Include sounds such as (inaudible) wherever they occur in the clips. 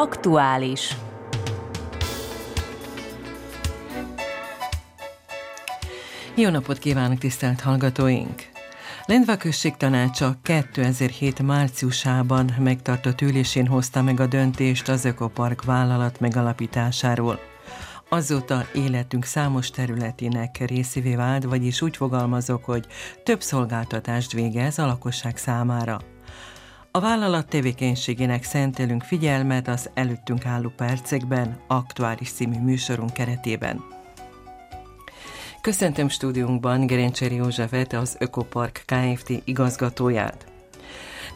Aktuális. Jó napot kívánok, tisztelt hallgatóink! Lendva község tanácsa 2007 márciusában megtartott ülésén hozta meg a döntést az Ökopark vállalat megalapításáról. Azóta életünk számos területének részévé vált, vagyis úgy fogalmazok, hogy több szolgáltatást végez a lakosság számára. A vállalat tevékenységének szentelünk figyelmet az előttünk álló percekben, aktuális című műsorunk keretében. Köszöntöm stúdiunkban Gerencseri Józsefet, az Ökopark Kft. igazgatóját.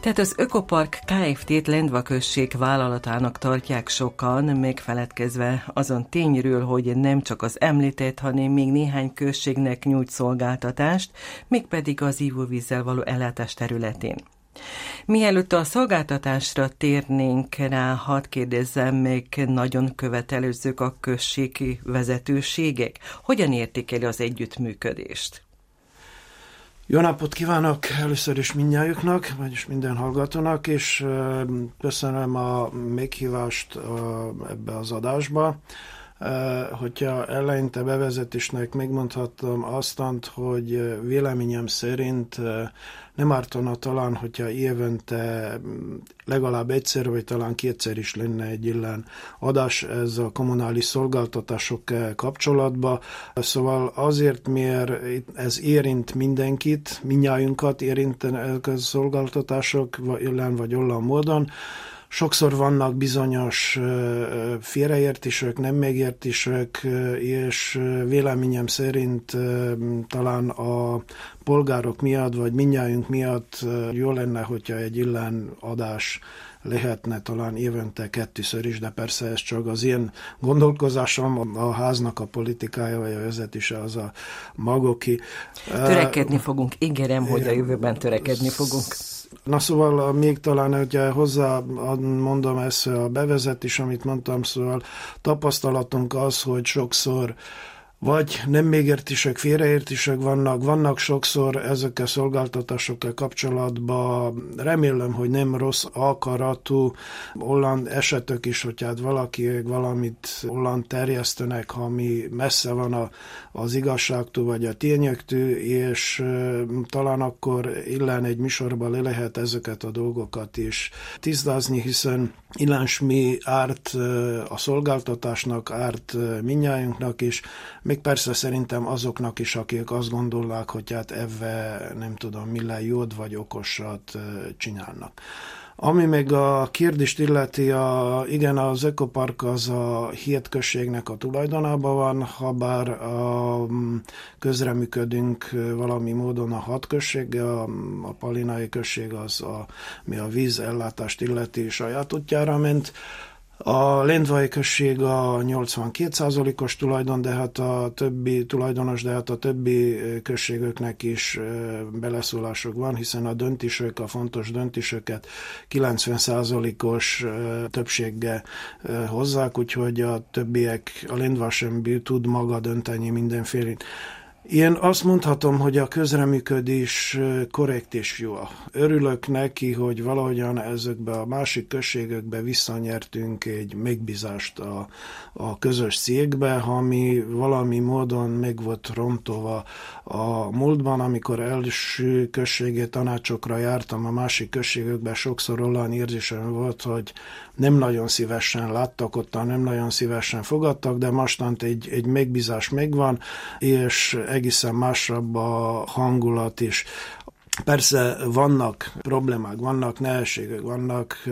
Tehát az Ökopark Kft-t Lendva község vállalatának tartják sokan, megfeledkezve azon tényről, hogy nem csak az említett, hanem még néhány községnek nyújt szolgáltatást, mégpedig az ivóvízzel való ellátás területén. Mielőtt a szolgáltatásra térnénk rá, hadd kérdezzem meg, nagyon követelőzők a községi vezetőségek. Hogyan értékeli az együttműködést? Jó napot kívánok először is mindnyájuknak, vagyis minden hallgatónak, és köszönöm a meghívást ebbe az adásba. Hogyha eleinte bevezetésnek megmondhatom azt, hogy véleményem szerint nem ártana talán, hogyha évente legalább egyszer, vagy talán kétszer is lenne egy illen adás ez a kommunális szolgáltatások kapcsolatba. Szóval azért, mert ez érint mindenkit, minnyájunkat érint a szolgáltatások, illen vagy olyan módon, Sokszor vannak bizonyos félreértések, nem megértések, és véleményem szerint talán a polgárok miatt, vagy minnyájunk miatt jó lenne, hogyha egy illen adás lehetne talán évente kettőször is, de persze ez csak az én gondolkozásom, a háznak a politikája vagy a vezetése az a magoki. Törekedni fogunk, ígérem, hogy a jövőben törekedni fogunk. Na szóval még talán, hogyha hozzá mondom ezt a bevezetés, amit mondtam, szóval tapasztalatunk az, hogy sokszor vagy nem megértések, félreértések vannak, vannak sokszor ezek a szolgáltatásokkal kapcsolatban, remélem, hogy nem rossz akaratú olyan esetek is, hogy hát valaki valamit olyan terjesztenek, ami messze van a, az igazságtól vagy a tényektől, és talán akkor illen egy műsorban le lehet ezeket a dolgokat is tisztázni, hiszen illens mi árt a szolgáltatásnak, árt minnyájunknak is, még persze szerintem azoknak is, akik azt gondolják, hogy hát ebbe nem tudom, milyen jót vagy okosat csinálnak. Ami meg a kérdést illeti, a, igen, az ökopark az a hét községnek a tulajdonában van, ha bár a, közreműködünk valami módon a hat község, a, a palinai község az, a, mi a vízellátást illeti saját útjára ment, a Lendvai község a 82%-os tulajdon, de hát a többi tulajdonos, de hát a többi községöknek is beleszólások van, hiszen a döntésök, a fontos döntésöket 90%-os többséggel hozzák, úgyhogy a többiek, a Lendva tud maga dönteni mindenféle én azt mondhatom, hogy a közreműködés korrekt és jó. Örülök neki, hogy valahogyan ezekbe a másik községekbe visszanyertünk egy megbízást a, a közös cégbe, ami valami módon meg volt rontova a múltban, amikor első községi tanácsokra jártam a másik községekbe, sokszor olyan érzésem volt, hogy nem nagyon szívesen láttak ott, nem nagyon szívesen fogadtak, de mostant egy, egy megbízás megvan, és egészen másabb a hangulat is. Persze vannak problémák, vannak nehézségek, vannak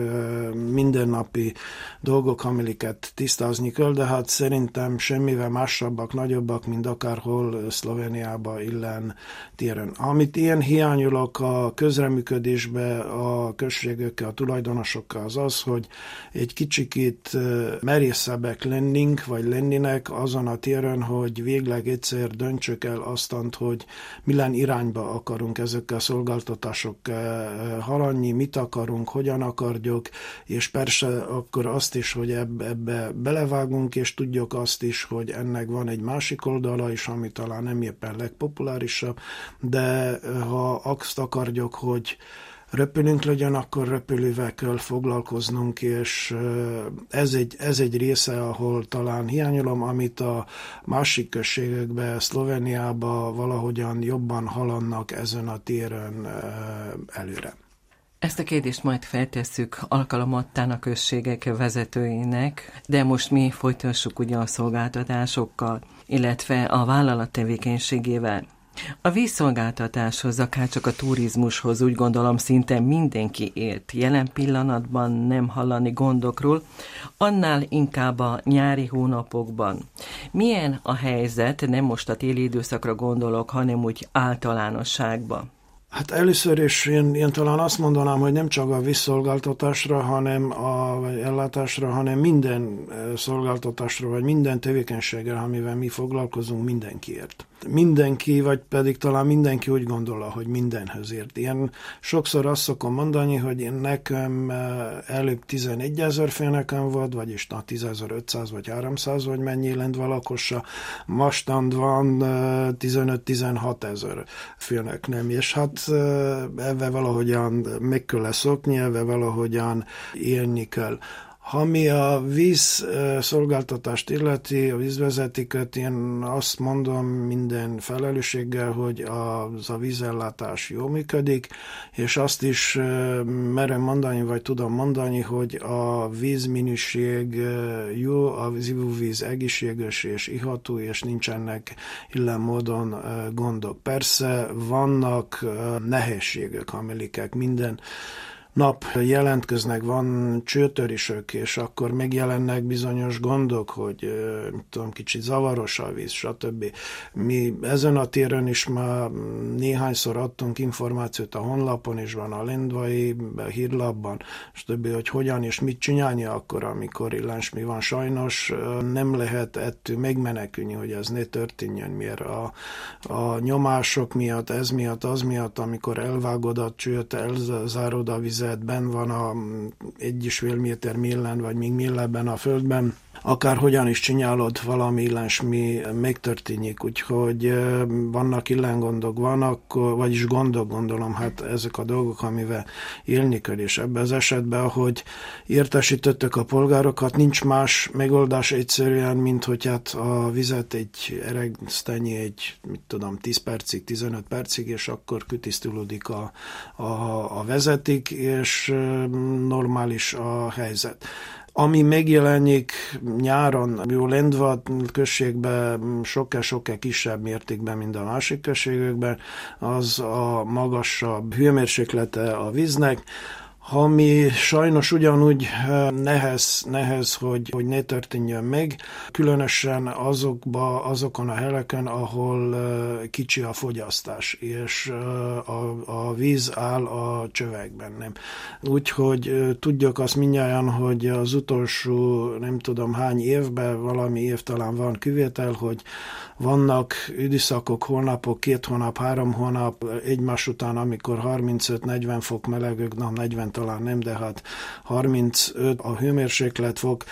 mindennapi dolgok, amiket tisztázni kell, de hát szerintem semmivel másabbak, nagyobbak, mint akárhol Szlovéniába illen téren. Amit én hiányolok a közreműködésbe a községekkel, a tulajdonosokkal, az az, hogy egy kicsikét merészebbek lennénk, vagy lennének azon a téren, hogy végleg egyszer döntsök el azt, hogy milyen irányba akarunk ezekkel szolgáltatások eh, haladni, mit akarunk, hogyan akarjuk, és persze akkor azt is, hogy ebbe, ebbe belevágunk, és tudjuk azt is, hogy ennek van egy másik oldala is, ami talán nem éppen legpopulárisabb, de eh, ha azt akarjuk, hogy röpülünk legyen, akkor röpülővel kell foglalkoznunk, és ez egy, ez egy része, ahol talán hiányolom, amit a másik községekben, Szlovéniában valahogyan jobban haladnak ezen a téren előre. Ezt a kérdést majd feltesszük alkalomattán a községek vezetőinek, de most mi folytassuk ugye a szolgáltatásokkal, illetve a vállalat tevékenységével. A vízszolgáltatáshoz, akár csak a turizmushoz úgy gondolom szinte mindenki ért. Jelen pillanatban nem hallani gondokról, annál inkább a nyári hónapokban. Milyen a helyzet, nem most a téli időszakra gondolok, hanem úgy általánosságban? Hát először is én, én talán azt mondanám, hogy nem csak a visszolgáltatásra, hanem a vagy ellátásra, hanem minden szolgáltatásra, vagy minden tevékenységre, amivel mi foglalkozunk, mindenkiért mindenki, vagy pedig talán mindenki úgy gondolja, hogy mindenhöz ért. Ilyen sokszor azt szokom mondani, hogy én nekem eh, előbb 11 ezer főnekem volt, vagyis na 10.500 vagy 300, vagy mennyi lent valakossa, mostan van 15-16 eh, ezer főnek nem, és hát eh, ebben valahogyan meg kell szokni, ebben valahogyan élni kell. Ami a víz szolgáltatást illeti, a vízvezetéket, én azt mondom minden felelősséggel, hogy az a vízellátás jó működik, és azt is merem mondani, vagy tudom mondani, hogy a vízminőség jó, a víz egészséges és iható, és nincsenek illen módon gondok. Persze vannak nehézségek, amiket minden nap jelentkeznek, van csőtörésök, és akkor megjelennek bizonyos gondok, hogy tudom, kicsit zavaros a víz, stb. Mi ezen a téren is már néhányszor adtunk információt a honlapon, és van a Lendvai hírlapban, stb., hogy hogyan és mit csinálni akkor, amikor illens mi van. Sajnos nem lehet ettől megmenekülni, hogy ez ne történjen, miért a, a nyomások miatt, ez miatt, az miatt, amikor elvágod a csőt, elzárod a vizet, ben van a egy és fél méter millen, vagy még milleben a földben, akár hogyan is csinálod, valami mi megtörténik, úgyhogy vannak illengondok, vannak, vagyis gondok, gondolom, hát ezek a dolgok, amivel élni kell, és ebben az esetben, hogy értesítettek a polgárokat, nincs más megoldás egyszerűen, mint hogy hát a vizet egy eregsztenyi egy, mit tudom, 10 percig, 15 percig, és akkor kütisztülődik a, a, a vezetik, és normális a helyzet. Ami megjelenik nyáron, jó Lendva községben sokkal-sokkal kisebb mértékben, mint a másik községekben, az a magasabb hőmérséklete a víznek, ami sajnos ugyanúgy eh, nehez, nehez hogy, hogy ne történjen meg, különösen azokba, azokon a helyeken, ahol kicsi a fogyasztás, és a, a víz áll a csövekben. Nem. Úgyhogy tudjuk azt mindjárt, hogy az utolsó nem tudom hány évben, valami év talán van kivétel, hogy vannak időszakok, hónapok, két hónap, három hónap egymás után, amikor 35-40 fok melegök, na 40 talán nem, de hát 35 a hőmérséklet fok,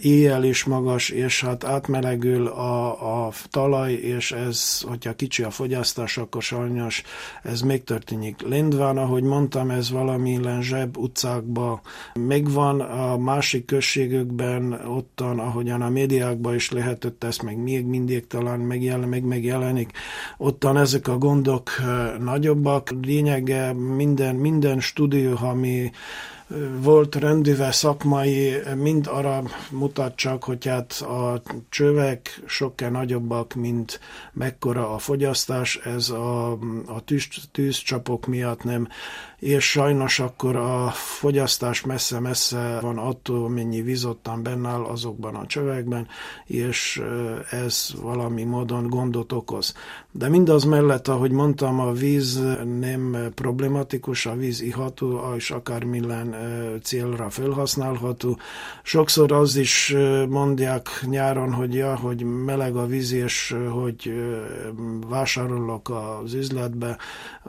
éjjel is magas, és hát átmelegül a, a talaj, és ez, hogyha kicsi a fogyasztás, akkor sajnos ez megtörténik. Lindván, ahogy mondtam, ez valami zseb utcákban megvan, a másik községükben, ottan, ahogyan a médiákban is lehetett ezt meg még mindig talán megjelen, meg megjelenik, ottan ezek a gondok nagyobbak. Lényege minden, minden stúdió, ami volt rendűve szakmai, mind arra mutat csak, hogy hát a csövek sokkal nagyobbak, mint mekkora a fogyasztás, ez a, a tűz, tűzcsapok miatt nem és sajnos akkor a fogyasztás messze-messze van attól, mennyi víz ottan bennáll azokban a csövekben, és ez valami módon gondot okoz. De mindaz mellett, ahogy mondtam, a víz nem problematikus, a víz iható, és akár minden célra felhasználható. Sokszor az is mondják nyáron, hogy ja, hogy meleg a víz, és hogy vásárolok az üzletbe.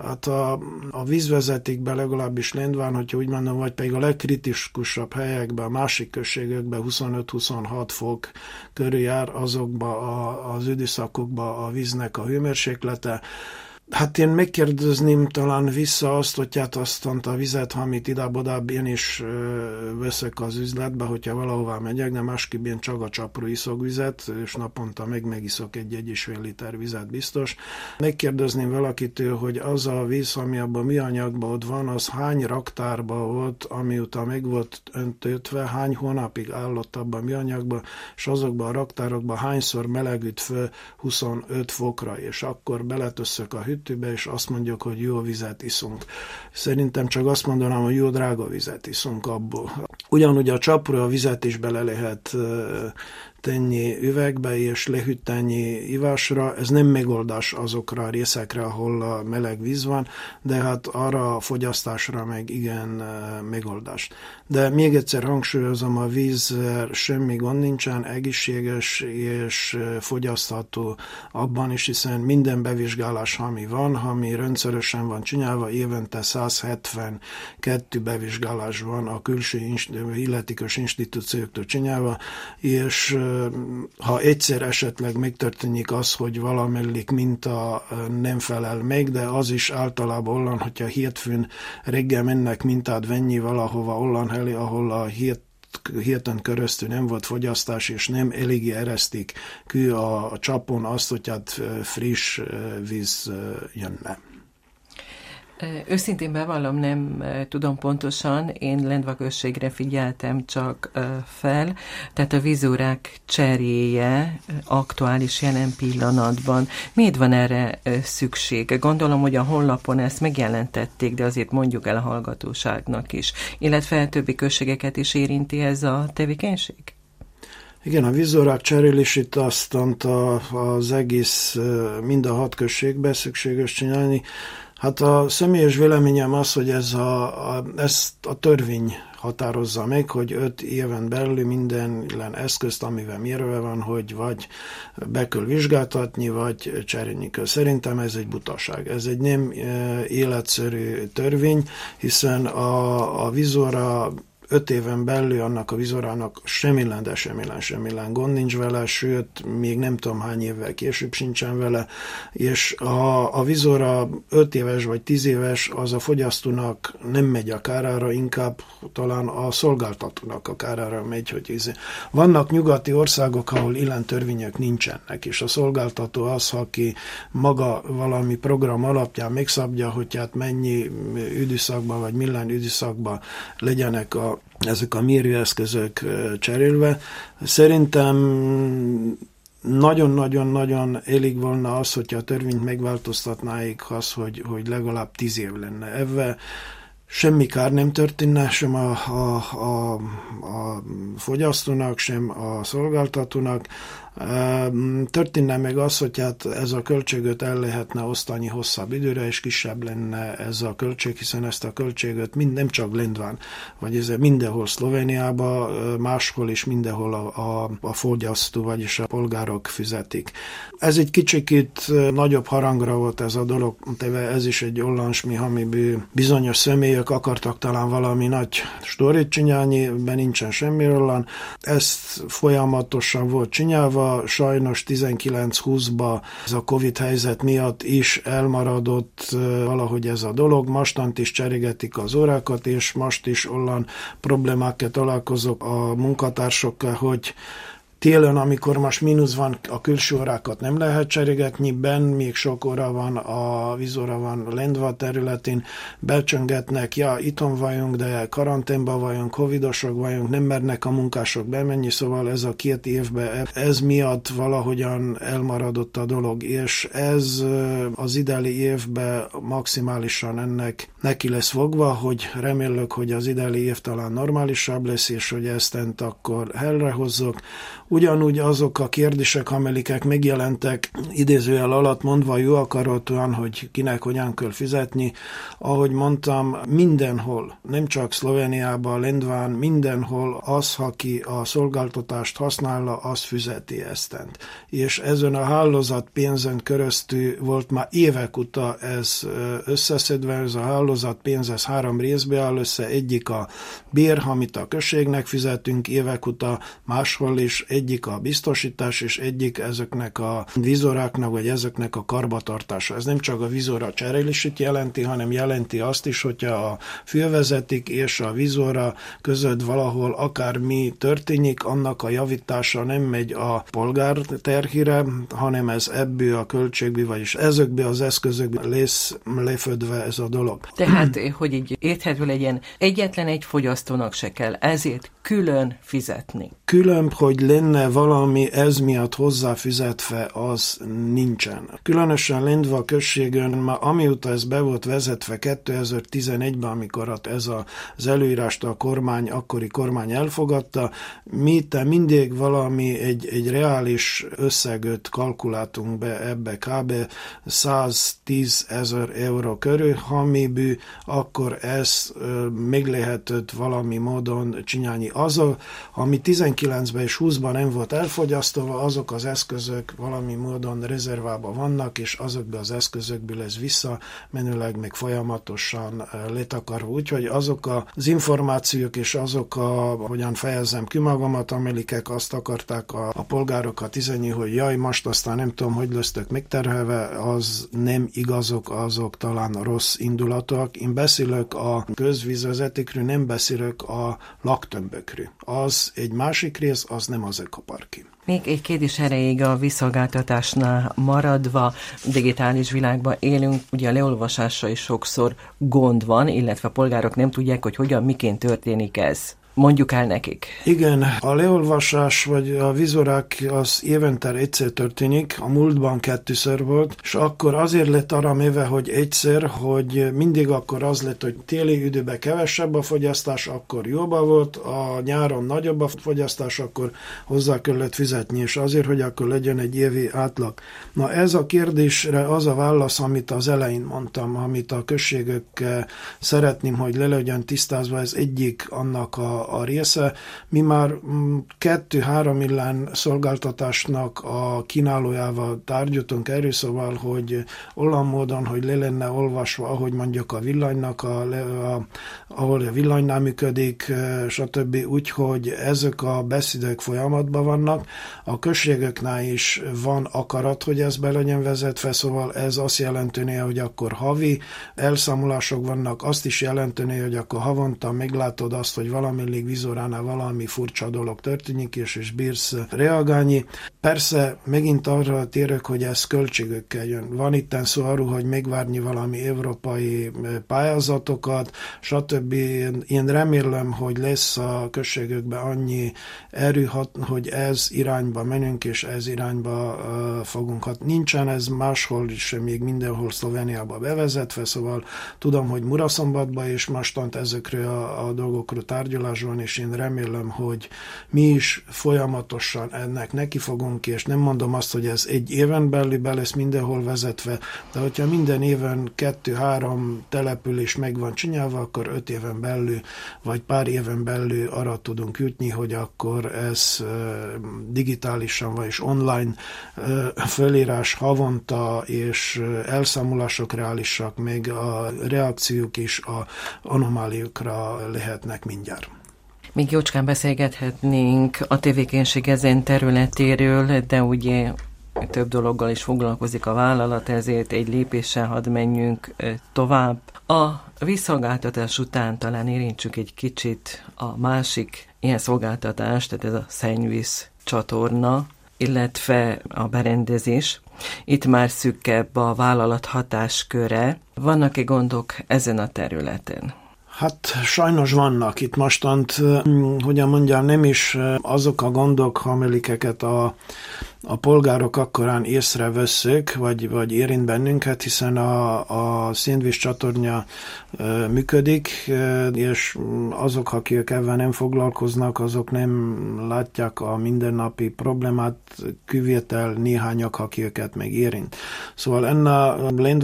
Hát a, a vízvezeték be legalábbis Lendván, hogyha úgy mondom, vagy pedig a legkritikusabb helyekben, a másik községekben 25-26 fok körül jár azokba a, az időszakokba a víznek a hőmérséklete, Hát én megkérdezném talán vissza azt, hogy hát azt a vizet, amit idább én is veszek az üzletbe, hogyha valahová megyek, de másképp én csak a csapró iszok vizet, és naponta meg megiszok egy-egy és fél liter vizet biztos. Megkérdezném valakitől, hogy az a víz, ami abban mi anyagban ott van, az hány raktárban volt, amiután meg volt öntötve, hány hónapig állott abban mi anyagban, és azokban a raktárokban hányszor melegült föl 25 fokra, és akkor beletösszök a hűt hűtőbe, és azt mondjuk, hogy jó vizet iszunk. Szerintem csak azt mondanám, hogy jó drága vizet iszunk abból. Ugyanúgy a csapra a vizet is bele lehet tenni üvegbe és lehűteni ivásra. Ez nem megoldás azokra a részekre, ahol a meleg víz van, de hát arra a fogyasztásra meg igen megoldás. De még egyszer hangsúlyozom, a víz semmi gond nincsen, egészséges és fogyasztható abban is, hiszen minden bevizsgálás, ami van, ami rendszeresen van csinálva, évente 172 bevizsgálás van a külső illetékes institúcióktól csinálva, és ha egyszer esetleg megtörténik az, hogy valamellik minta nem felel meg, de az is általában olyan, hogyha hétfőn reggel mennek mintát venni valahova olyan elé, ahol a hét héten köröztül nem volt fogyasztás, és nem eléggé eresztik kő a, a csapon azt, hogy hát friss víz jönne. Őszintén bevallom, nem tudom pontosan, én Lendvaközségre figyeltem csak fel, tehát a vízórák cseréje aktuális jelen pillanatban. Miért van erre szükség? Gondolom, hogy a honlapon ezt megjelentették, de azért mondjuk el a hallgatóságnak is. Illetve többi községeket is érinti ez a tevékenység? Igen, a vízórák cserélését azt az egész, mind a hat községbe szükséges csinálni, Hát a személyes véleményem az, hogy ez a, a, ezt a törvény határozza meg, hogy öt éven belül minden eszközt, amivel mérve van, hogy vagy be kell vizsgáltatni, vagy cserélni kell. Szerintem ez egy butaság. Ez egy nem e, életszerű törvény, hiszen a, a vizora öt éven belül annak a vizorának semmilyen, de semmilyen, semmilyen gond nincs vele, sőt, még nem tudom hány évvel később sincsen vele, és ha a vizora öt éves vagy tíz éves, az a fogyasztónak nem megy a kárára, inkább talán a szolgáltatónak a kárára megy, hogy izé. Vannak nyugati országok, ahol ilyen törvények nincsenek, és a szolgáltató az, aki maga valami program alapján megszabja, hogy hát mennyi üdűszakban vagy milyen üdűszakban legyenek a ezek a mérőeszközök cserélve. Szerintem nagyon-nagyon-nagyon elég volna az, hogyha a törvényt megváltoztatnáik az, hogy, hogy legalább tíz év lenne. Ebben semmi kár nem történne, sem a, a, a, a fogyasztónak, sem a szolgáltatónak. Történne meg az, hogy hát ez a költséget el lehetne osztani hosszabb időre, és kisebb lenne ez a költség, hiszen ezt a költséget mind, nem csak Lendván, vagy ez mindenhol Szlovéniában, máshol is mindenhol a, a, a fogyasztó, vagyis a polgárok fizetik. Ez egy kicsikét nagyobb harangra volt ez a dolog, teve ez is egy ollansmi, amiből bizonyos személyek akartak talán valami nagy storit csinálni, be nincsen semmi olyan. Ezt folyamatosan volt csinálva, sajnos 19-20-ba ez a Covid helyzet miatt is elmaradott valahogy ez a dolog. Mostant is cserégetik az órákat, és most is olyan problémákkal találkozok a munkatársokkal, hogy Télen, amikor most mínusz van, a külső órákat nem lehet cserégetni, ben még sok óra van, a vízóra van Lendva területén, becsöngetnek, ja, itthon vagyunk, de karanténban vagyunk, covidosok vagyunk, nem mernek a munkások bemenni, szóval ez a két évben, ez miatt valahogyan elmaradott a dolog, és ez az ideli évben maximálisan ennek neki lesz fogva, hogy remélök, hogy az ideli év talán normálisabb lesz, és hogy ezt akkor helyrehozzuk, Ugyanúgy azok a kérdések, amelyek megjelentek idézőjel alatt mondva jó akaratúan, hogy kinek hogyan kell fizetni, ahogy mondtam, mindenhol, nem csak Szlovéniában, Lendván, mindenhol az, aki a szolgáltatást használja, az fizeti eztent. És ezen a hálózat pénzen keresztül volt már évek óta ez összeszedve, ez a hálózat pénz, ez három részbe áll össze, egyik a bér, amit a községnek fizetünk évek óta, máshol is egyik a biztosítás, és egyik ezeknek a vizoráknak, vagy ezeknek a karbatartása. Ez nem csak a vizora cserélését jelenti, hanem jelenti azt is, hogyha a fülvezetik és a vizora között valahol akármi történik, annak a javítása nem megy a polgár terhire, hanem ez ebből a költségből, vagyis ezekből az eszközökből lesz lefödve ez a dolog. Tehát, (clears throat) hogy így érthető legyen, egyetlen egy fogyasztónak se kell ezért külön fizetni. Külön, hogy lenne valami ez miatt hozzáfizetve, az nincsen. Különösen Lindva községön, ma amióta ez be volt vezetve 2011-ben, amikor ez a, az előírást a kormány, akkori kormány elfogadta, mi te mindig valami egy, egy reális összegöt kalkuláltunk be ebbe, kb. 110 ezer euró körül, ha mi bű, akkor ez még lehetett valami módon csinálni az, ami 19-ben és 20-ban nem volt elfogyasztva, azok az eszközök valami módon rezervában vannak, és azokból az eszközökből ez visszamenőleg még folyamatosan eh, letakarva. Úgyhogy azok az információk és azok a, hogyan fejezem ki magamat, amelikek azt akarták a, a polgárokat izenni, hogy jaj, most aztán nem tudom, hogy lesztök megterhelve, az nem igazok, azok talán rossz indulatúak. Én beszélök a közvízvezetékről, nem beszélök a laktömbökről az egy másik rész, az nem az ekoparki. Még egy kérdés erejéig a visszolgáltatásnál maradva, digitális világban élünk, ugye a leolvasásra is sokszor gond van, illetve a polgárok nem tudják, hogy hogyan, miként történik ez mondjuk el nekik. Igen, a leolvasás vagy a vizorák az évente egyszer történik, a múltban kettőször volt, és akkor azért lett arra méve, hogy egyszer, hogy mindig akkor az lett, hogy téli időben kevesebb a fogyasztás, akkor jobban volt, a nyáron nagyobb a fogyasztás, akkor hozzá kellett fizetni, és azért, hogy akkor legyen egy évi átlag. Na ez a kérdésre az a válasz, amit az elején mondtam, amit a községök szeretném, hogy le legyen tisztázva, ez egyik annak a a része. Mi már mm, kettő-három millán szolgáltatásnak a kínálójával tárgyaltunk erről, szóval, hogy olyan módon, hogy le lenne olvasva, ahogy mondjuk a villanynak, a, a, ahol a villanynál működik, stb. Úgyhogy ezek a beszédek folyamatban vannak. A községeknál is van akarat, hogy ez be legyen vezetve, szóval ez azt jelenteni, hogy akkor havi elszámolások vannak, azt is jelenteni, hogy akkor havonta meglátod azt, hogy valami mindig vizoránál valami furcsa dolog történik, és, és bírsz reagálni. Persze megint arra térek, hogy ez költségökkel jön. Van itt szó arról, hogy megvárni valami európai eh, pályázatokat, stb. Én remélem, hogy lesz a községökben annyi erő, hogy ez irányba menünk, és ez irányba uh, fogunk hat. Nincsen ez máshol is, még mindenhol Szlovéniában bevezetve, szóval tudom, hogy Muraszombatban is mostant ezekről a, a dolgokról tárgyalás van, és én remélem, hogy mi is folyamatosan ennek neki fogunk, és nem mondom azt, hogy ez egy éven belül be lesz mindenhol vezetve, de hogyha minden éven kettő-három település meg van csinálva, akkor öt éven belül, vagy pár éven belül arra tudunk jutni, hogy akkor ez digitálisan vagy online fölírás havonta, és elszámolások reálisak, még a reakciók is a anomáliókra lehetnek mindjárt. Még jócskán beszélgethetnénk a tevékenység ezen területéről, de ugye több dologgal is foglalkozik a vállalat, ezért egy lépéssel hadd menjünk tovább. A visszolgáltatás után talán érintsük egy kicsit a másik ilyen szolgáltatást, tehát ez a szennyvíz csatorna, illetve a berendezés. Itt már szükkebb a vállalat hatásköre. Vannak-e gondok ezen a területen? Hát sajnos vannak itt mostant, hogyan mondjam, nem is azok a gondok, amelikeket a a polgárok akkorán észreveszük, vagy, vagy érint bennünket, hiszen a, a szénvíz csatornya e, működik, e, és azok, akik ebben nem foglalkoznak, azok nem látják a mindennapi problémát, kivétel néhányak, akiket meg érint. Szóval enne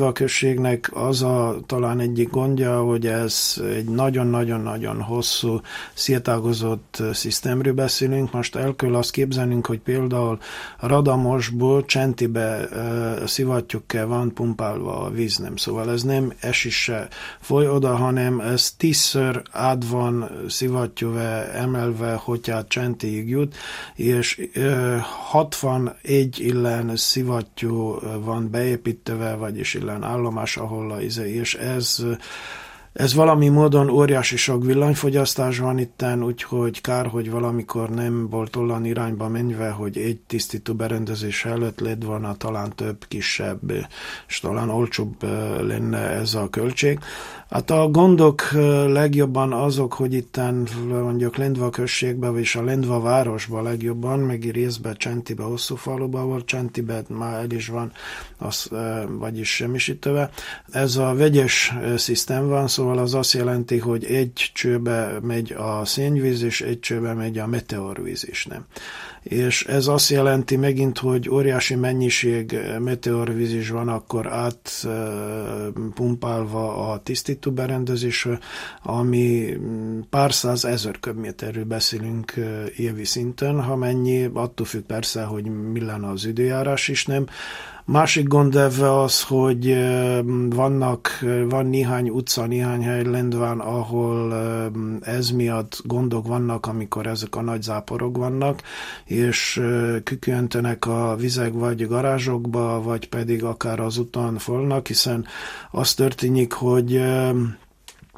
a községnek az a talán egyik gondja, hogy ez egy nagyon-nagyon-nagyon hosszú, szétágozott szisztémről beszélünk. Most el kell azt képzelnünk, hogy például Radamosból Csentibe szivattyúk kell van pumpálva a víz, nem. Szóval ez nem esik se foly oda, hanem ez tízször át van szivattyúve emelve, hogyha Csentiig jut, és 61 illen szivattyú van beépítve, vagyis illen állomás, ahol a izé, és ez ez valami módon óriási sok villanyfogyasztás van itten, úgyhogy kár, hogy valamikor nem volt olyan irányba menve, hogy egy tisztító berendezés előtt lett volna talán több kisebb, és talán olcsóbb lenne ez a költség. Hát a gondok legjobban azok, hogy itten mondjuk Lendva községben, és a Lendva városban legjobban, meg részben Csentibe, hosszú faluban volt, Csentibe már el is van, az, vagyis semmisítőve. Ez a vegyes szisztem van, szóval az azt jelenti, hogy egy csőbe megy a szénvíz, és egy csőbe megy a meteorvíz is, nem? És ez azt jelenti megint, hogy óriási mennyiség meteorvíz is van akkor átpumpálva a tisztító berendezésre, ami pár száz ezer köbméterről beszélünk évi szinten, ha mennyi, attól függ persze, hogy mi lenne az időjárás is, nem, Másik gond ebbe az, hogy vannak, van néhány utca, néhány hely Lendván, ahol ez miatt gondok vannak, amikor ezek a nagy záporok vannak, és küköntenek a vizek vagy garázsokba, vagy pedig akár az uton folnak, hiszen az történik, hogy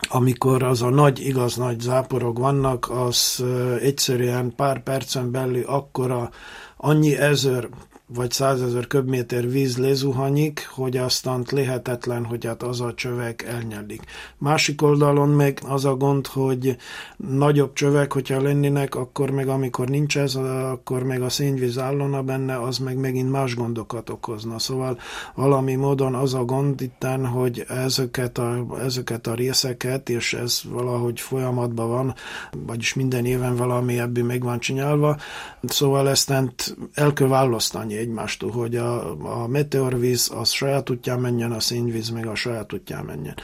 amikor az a nagy, igaz nagy záporok vannak, az egyszerűen pár percen belül akkora annyi ezer vagy százezer köbméter víz lezuhanyik, hogy aztán lehetetlen, hogy hát az a csövek elnyelik. Másik oldalon meg az a gond, hogy nagyobb csövek, hogyha lennének, akkor meg amikor nincs ez, akkor meg a szénvíz állona benne, az meg megint más gondokat okozna. Szóval valami módon az a gond itten, hogy ezeket a, ezeket a részeket, és ez valahogy folyamatban van, vagyis minden éven valami ebből meg van csinálva, szóval ezt el választani egymástól, hogy a, a meteorvíz az saját útján menjen, a szénvíz meg a saját útján menjen.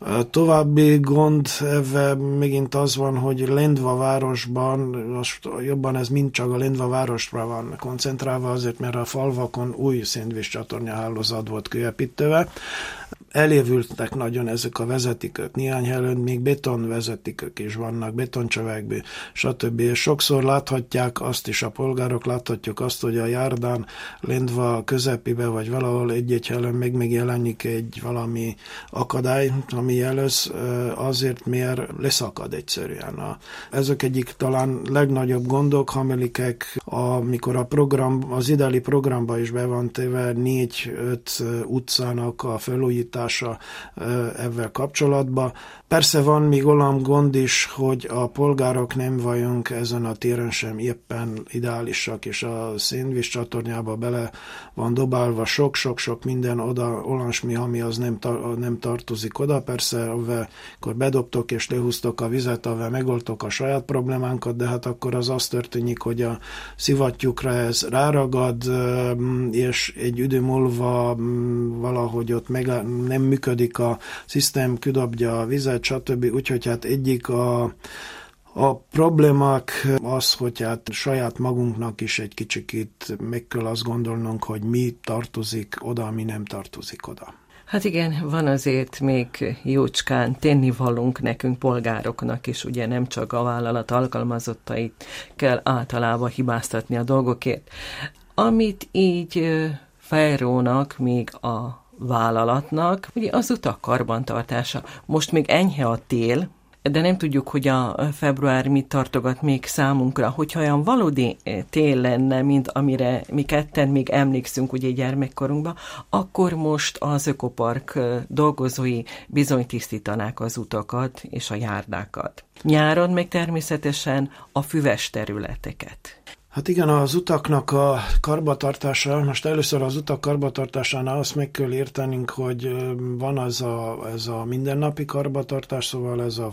A további gond ebben megint az van, hogy Lendva városban, most jobban ez mind csak a Lendva városra van koncentrálva, azért mert a falvakon új szénvíz csatornya hálózat volt kiepítve, elévültek nagyon ezek a vezetikök, néhány helyen még beton vezetikök is vannak, betoncsövekből, stb. És sokszor láthatják azt is, a polgárok láthatjuk azt, hogy a járdán lendva közepébe, vagy valahol egy-egy helyen meg megjelenik egy valami akadály, ami jelöz azért, mert leszakad egyszerűen. A, ezek egyik talán legnagyobb gondok, hamelikek, amikor a program, az ideáli programba is be van téve négy-öt utcának a felújítása, hatása ebben kapcsolatban. Persze van még olyan gond is, hogy a polgárok nem vagyunk ezen a téren sem éppen ideálisak, és a szénvíz csatornyába bele van dobálva sok-sok-sok minden oda, olyasmi, ami az nem, tar- nem tartozik oda. Persze, akkor bedobtok és lehúztok a vizet, ave megoldtok a saját problémánkat, de hát akkor az az történik, hogy a szivattyúkra ez ráragad, és egy idő múlva valahogy ott meg, nem működik a szisztém, kidobja a vizet, stb. Úgyhogy hát egyik a, a problémák az, hogy hát saját magunknak is egy kicsikét meg kell azt gondolnunk, hogy mi tartozik oda, mi nem tartozik oda. Hát igen, van azért még jócskán tennivalunk nekünk polgároknak is, ugye nem csak a vállalat alkalmazottait kell általában hibáztatni a dolgokért. Amit így felrónak még a vállalatnak, ugye az utak karbantartása. Most még enyhe a tél, de nem tudjuk, hogy a február mit tartogat még számunkra. Hogyha olyan valódi eh, tél lenne, mint amire mi ketten még emlékszünk ugye gyermekkorunkban, akkor most az Ökopark eh, dolgozói bizony tisztítanák az utakat és a járdákat. Nyáron meg természetesen a füves területeket. Hát igen, az utaknak a karbatartása, most először az utak karbatartásánál azt meg kell értenünk, hogy van az a, ez a mindennapi karbatartás, szóval ez a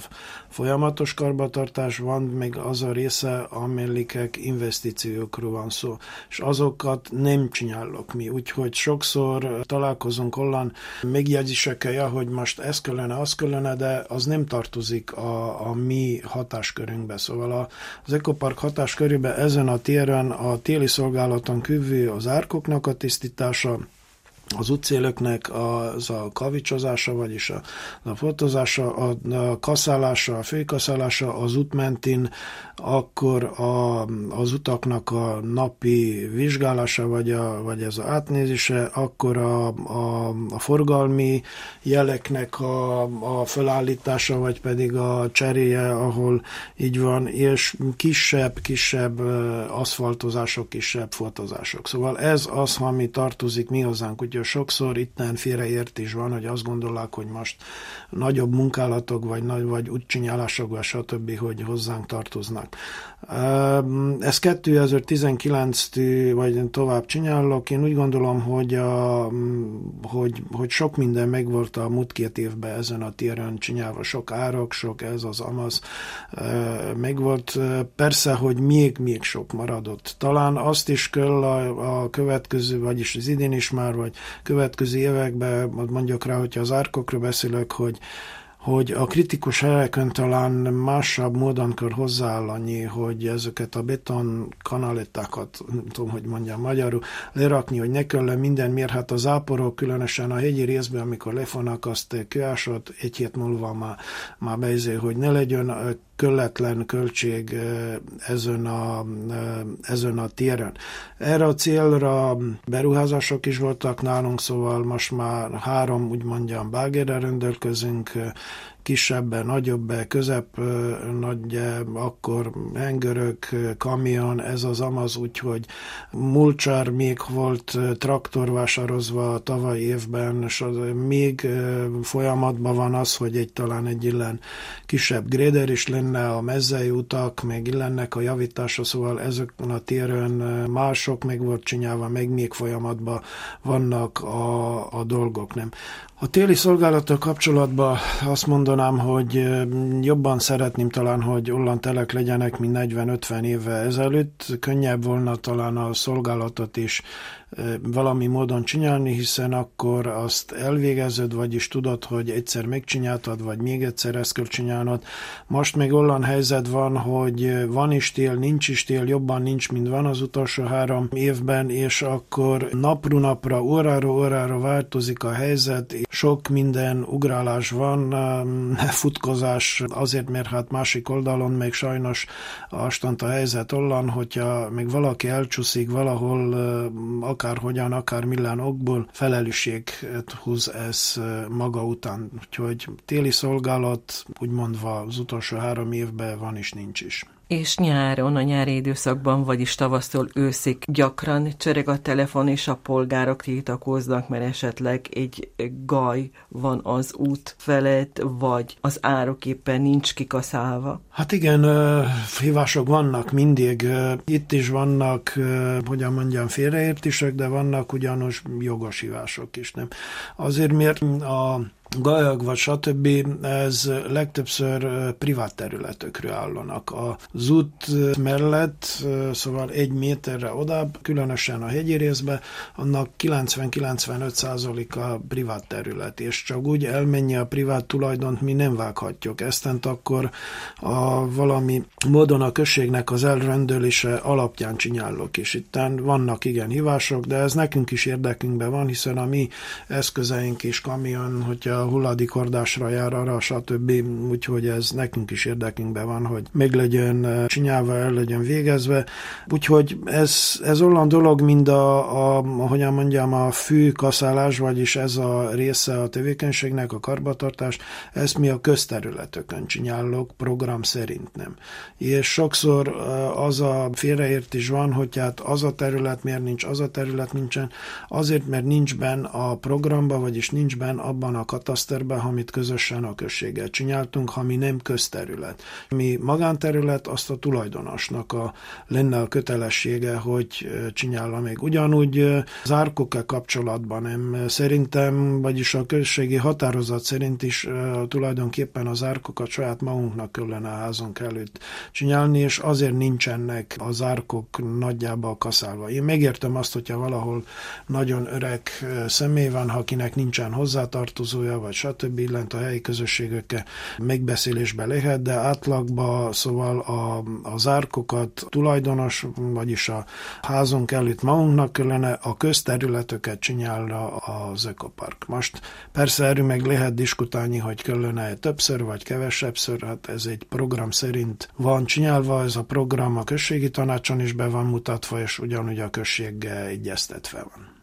folyamatos karbatartás, van még az a része, amellikek investíciókról van szó, és azokat nem csinálok mi, úgyhogy sokszor találkozunk olyan megjegyzésekkel, hogy most ez kellene, az kellene, de az nem tartozik a, a mi hatáskörünkbe, szóval az Ecopark hatáskörébe ezen a tér téren a téli szolgálaton kívül az árkoknak a tisztítása, az útcélöknek az a kavicsozása, vagyis a, a fotózása, a, a kaszálása, a főkaszálása az útmentin, akkor a, az utaknak a napi vizsgálása, vagy, a, vagy ez az átnézése, akkor a, a, a forgalmi jeleknek a, a felállítása, vagy pedig a cseréje, ahol így van, és kisebb, kisebb aszfaltozások, kisebb fotózások. Szóval ez az, ami tartozik mi hozzánk, hogy sokszor itten félreértés van, hogy azt gondolják, hogy most nagyobb munkálatok, vagy, nagy, vagy útcsinyálások, vagy stb., hogy hozzánk tartoznak. Ez 2019 vagy tovább csinálok. Én úgy gondolom, hogy, a, hogy, hogy sok minden megvolt a múlt két évben ezen a téren csinálva. Sok árok, sok ez az amaz megvolt. Persze, hogy még, még sok maradott. Talán azt is kell a, a következő, vagyis az idén is már, vagy következő években, mondjuk rá, hogyha az árkokról beszélek, hogy hogy a kritikus helyeken talán másabb módon kell hozzáállani, hogy ezeket a beton kanalettákat, nem tudom, hogy mondjam magyarul, lerakni, hogy ne kell minden mérhet az áporok, különösen a hegyi részben, amikor lefonak azt kőásot, egy hét múlva már, már bejzé, hogy ne legyen kölletlen költség ezen a, ezen a téren. Erre a célra beruházások is voltak nálunk, szóval most már három, úgy mondjam, bágérre rendelkezünk, kisebb, nagyobb, közep nagy, akkor hengörök, kamion, ez az amaz, úgyhogy mulcsár még volt traktor vásározva tavaly évben, és az még folyamatban van az, hogy egy talán egy illen kisebb gréder is lenne, a mezzei utak, meg illennek a javítása, szóval ezeken a téren mások meg volt csinálva, meg még folyamatban vannak a, a dolgok, nem. A téli szolgálattal kapcsolatban azt mondanám, hogy jobban szeretném talán, hogy olyan telek legyenek, mint 40-50 évvel ezelőtt. Könnyebb volna talán a szolgálatot is valami módon csinálni, hiszen akkor azt elvégezed, vagyis tudod, hogy egyszer megcsináltad, vagy még egyszer ezt kell csinálnod. Most még olyan helyzet van, hogy van is tél, nincs is tél, jobban nincs, mint van az utolsó három évben, és akkor napról napra, órára órára változik a helyzet, sok minden ugrálás van, futkozás, azért, mert hát másik oldalon még sajnos astant a helyzet olyan, hogyha még valaki elcsúszik valahol, akár hogyan, akár millán okból felelősséget húz ez maga után. Úgyhogy téli szolgálat, úgymondva az utolsó három évben van és nincs is és nyáron, a nyári időszakban, vagyis tavasztól őszig gyakran csereg a telefon, és a polgárok tiltakoznak, mert esetleg egy gaj van az út felett, vagy az árok éppen nincs kikaszálva. Hát igen, hívások vannak mindig. Itt is vannak, hogyan mondjam, félreértések, de vannak ugyanos jogos hívások is, nem? Azért, mert a gajag vagy stb. ez legtöbbször privát területekről állanak. Az út mellett, szóval egy méterre odább, különösen a hegyi részbe, annak 90-95 a privát terület, és csak úgy elmenni a privát tulajdont mi nem vághatjuk. Eztent akkor a valami módon a községnek az elrendelése alapján csinálok, és itt vannak igen hívások, de ez nekünk is érdekünkben van, hiszen a mi eszközeink is kamion, hogyha hulladékordásra jár arra, stb. Úgyhogy ez nekünk is érdekünkben van, hogy meg legyen eh, csinálva, el legyen végezve. Úgyhogy ez, ez olyan dolog, mint a, a, hogyan mondjam, a fű kaszálás, vagyis ez a része a tevékenységnek, a karbatartás, ezt mi a közterületökön csinálok, program szerint nem. És sokszor eh, az a félreértés van, hogy hát az a terület miért nincs, az a terület nincsen, azért, mert nincs benne a programba, vagyis nincs benne abban a kataszterben, amit közösen a községgel csináltunk, ami nem közterület. Mi magánterület, azt a tulajdonosnak a, lenne a kötelessége, hogy csinálja még. Ugyanúgy az árkokkal kapcsolatban nem. Szerintem, vagyis a községi határozat szerint is tulajdonképpen az árkokat saját magunknak kellene a házunk előtt csinálni, és azért nincsenek az árkok nagyjából kaszálva. Én megértem azt, hogyha valahol nagyon öreg személy van, akinek nincsen hozzátartozója, vagy stb. illent a helyi közösségekkel megbeszélésbe lehet, de átlagban szóval a, az árkokat tulajdonos, vagyis a házunk előtt magunknak kellene a közterületeket csinálra az ökopark. Most persze erről meg lehet diskutálni, hogy kellene többször vagy kevesebbször, hát ez egy program szerint van csinálva, ez a program a községi tanácson is be van mutatva, és ugyanúgy a községgel egyeztetve van.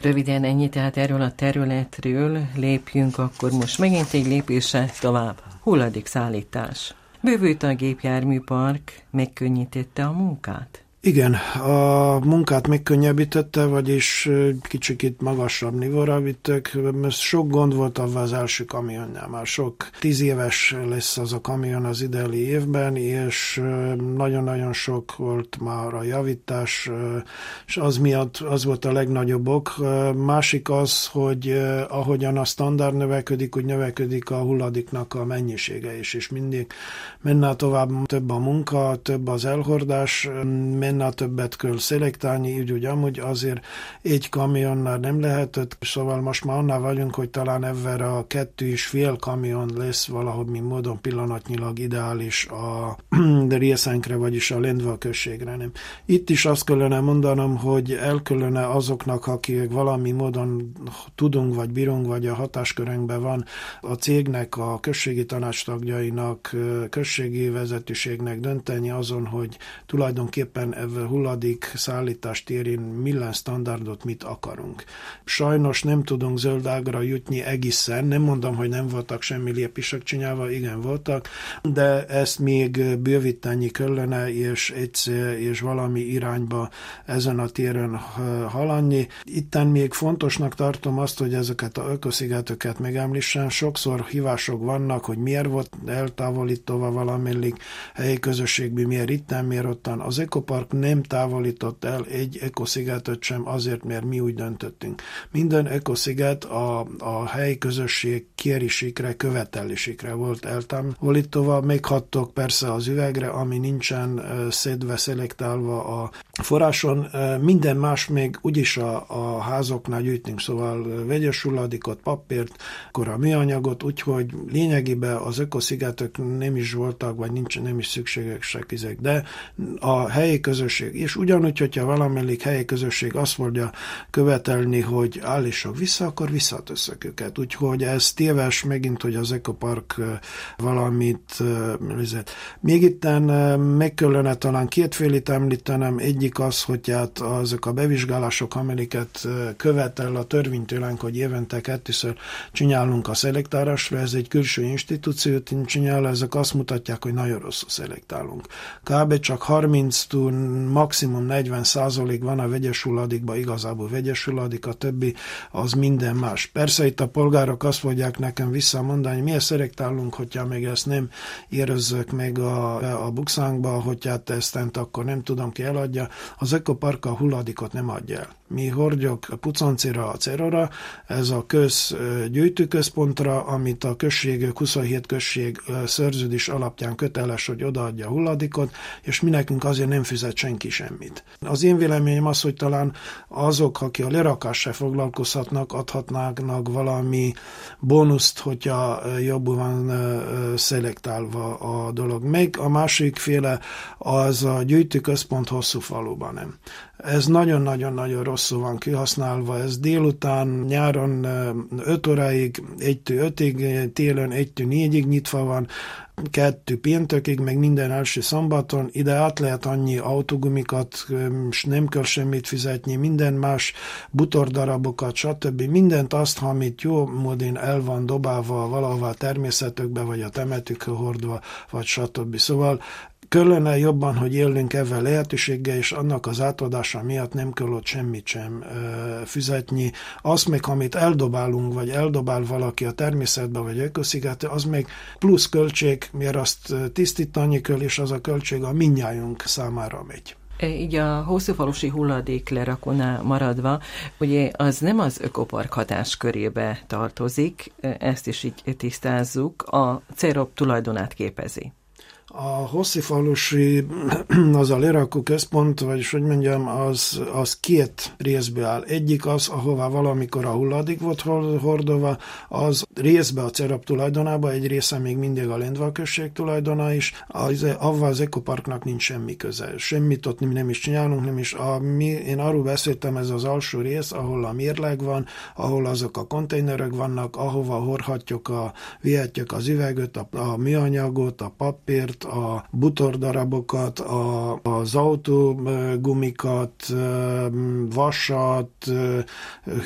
Röviden ennyi, tehát erről a területről lépjünk akkor most megint egy lépése tovább. Hulladék szállítás. Bővült a gépjárműpark, megkönnyítette a munkát? Igen, a munkát megkönnyebbítette, vagyis kicsikét magasabb nivóra vittük. Sok gond volt avval az első kamionjál, már sok tíz éves lesz az a kamion az idei évben, és nagyon-nagyon sok volt már a javítás, és az miatt az volt a legnagyobb ok. Másik az, hogy ahogyan a standard növekedik, úgy növekedik a hulladéknak a mennyisége is, és mindig menne tovább több a munka, több az elhordás, ennél többet kell szelektálni, úgy, úgy amúgy azért egy kamionnál nem lehetett, szóval most már annál vagyunk, hogy talán ebben a kettő és fél kamion lesz valahogy módon pillanatnyilag ideális a (clears throat) részenkre, vagyis a Lendva községre. Nem. Itt is azt kellene mondanom, hogy el azoknak, akik valami módon tudunk, vagy bírunk, vagy a hatáskörünkben van, a cégnek, a községi tanácstagjainak, községi vezetőségnek dönteni azon, hogy tulajdonképpen hulladék szállítás térén milyen standardot mit akarunk. Sajnos nem tudunk zöldágra jutni egészen, nem mondom, hogy nem voltak semmi lépések csinálva, igen voltak, de ezt még bővíteni kellene, és egyszer, és valami irányba ezen a téren haladni. Itten még fontosnak tartom azt, hogy ezeket a ökoszigeteket megemlítsem. Sokszor hívások vannak, hogy miért volt eltávolítóva valamelyik helyi közösségben, miért itten, miért ottan. Az ekopark nem távolított el egy ekoszigetet sem azért, mert mi úgy döntöttünk. Minden ekosziget a, a helyi közösség kérésikre, követelésikre volt eltávolítva, még hattok persze az üvegre, ami nincsen szedve, szelektálva a forráson. Minden más még úgyis a, a házoknál gyűjtünk, szóval vegyes hulladékot, papírt, akkor a műanyagot, úgyhogy lényegében az ökoszigetek nem is voltak, vagy nincs, nem is szükségesek ezek, de a helyi közösség, és ugyanúgy, hogyha valamelyik helyi közösség azt mondja követelni, hogy állítsuk vissza, akkor visszatösszük őket. Úgyhogy ez téves megint, hogy az Ecopark valamit nézett. Még itten meg kellene talán kétfélét említenem, egyik az, hogy hát azok a bevizsgálások, amelyeket követel a törvénytőlünk, hogy évente kettőször csinálunk a szelektárásra, ez egy külső institúciót csinál, ezek azt mutatják, hogy nagyon rosszul szelektálunk. Kb. csak 30 maximum 40 százalék van a vegyes hulladékban, igazából vegyes hulladék, a többi az minden más. Persze itt a polgárok azt fogják nekem visszamondani, miért szelektálunk, hogyha még ezt nem érezzük meg a, a bukszánkba, hogyha ezt akkor nem tudom ki eladja. Az ökopark a hulladékot nem adja el mi hordjuk a pucancira, a cerora, ez a köz gyűjtőközpontra, amit a község, 27 község szerződés alapján köteles, hogy odaadja a hulladékot, és mi nekünk azért nem fizet senki semmit. Az én véleményem az, hogy talán azok, akik a lerakással foglalkozhatnak, adhatnának valami bónuszt, hogyha jobban van szelektálva a dolog. Meg a másik féle az a gyűjtőközpont hosszú faluban nem. Ez nagyon-nagyon-nagyon rosszul van kihasználva. Ez délután, nyáron 5 óráig, 1-től 5-ig, télen 1-től 4-ig nyitva van, kettő péntekig, meg minden első szombaton, ide át lehet annyi autogumikat, és nem kell semmit fizetni, minden más butordarabokat, stb. Mindent azt, amit jó módon el van dobálva valahova a természetekbe, vagy a temetükre hordva, vagy stb. Szóval Kellene jobban, hogy élünk ezzel lehetőséggel, és annak az átadása miatt nem kell ott semmit sem ö, fizetni. Azt meg, amit eldobálunk, vagy eldobál valaki a természetbe, vagy ökoszigete, az még plusz költség, miért azt tisztítani kell, és az a költség a minnyájunk számára megy. E, így a hosszúfalusi hulladék lerakónál maradva, ugye az nem az ökopark hatáskörébe tartozik, e, ezt is így tisztázzuk, a CEROP tulajdonát képezi. A Hosszifalusi, (clears throat) az a lerakó központ, vagyis hogy mondjam, az, az két részből áll. Egyik az, ahová valamikor a hulladék volt hordova, az részbe a Cerap tulajdonába, egy része még mindig a Lendva község tulajdona is, az, avval az ekoparknak nincs semmi köze. Semmit ott nem is csinálunk, nem is. A, mi, én arról beszéltem, ez az alsó rész, ahol a mérleg van, ahol azok a konténerek vannak, ahova hordhatjuk a, vihetjük az üveget, a, a műanyagot, a papírt, a butordarabokat, a, az autógumikat, vasat,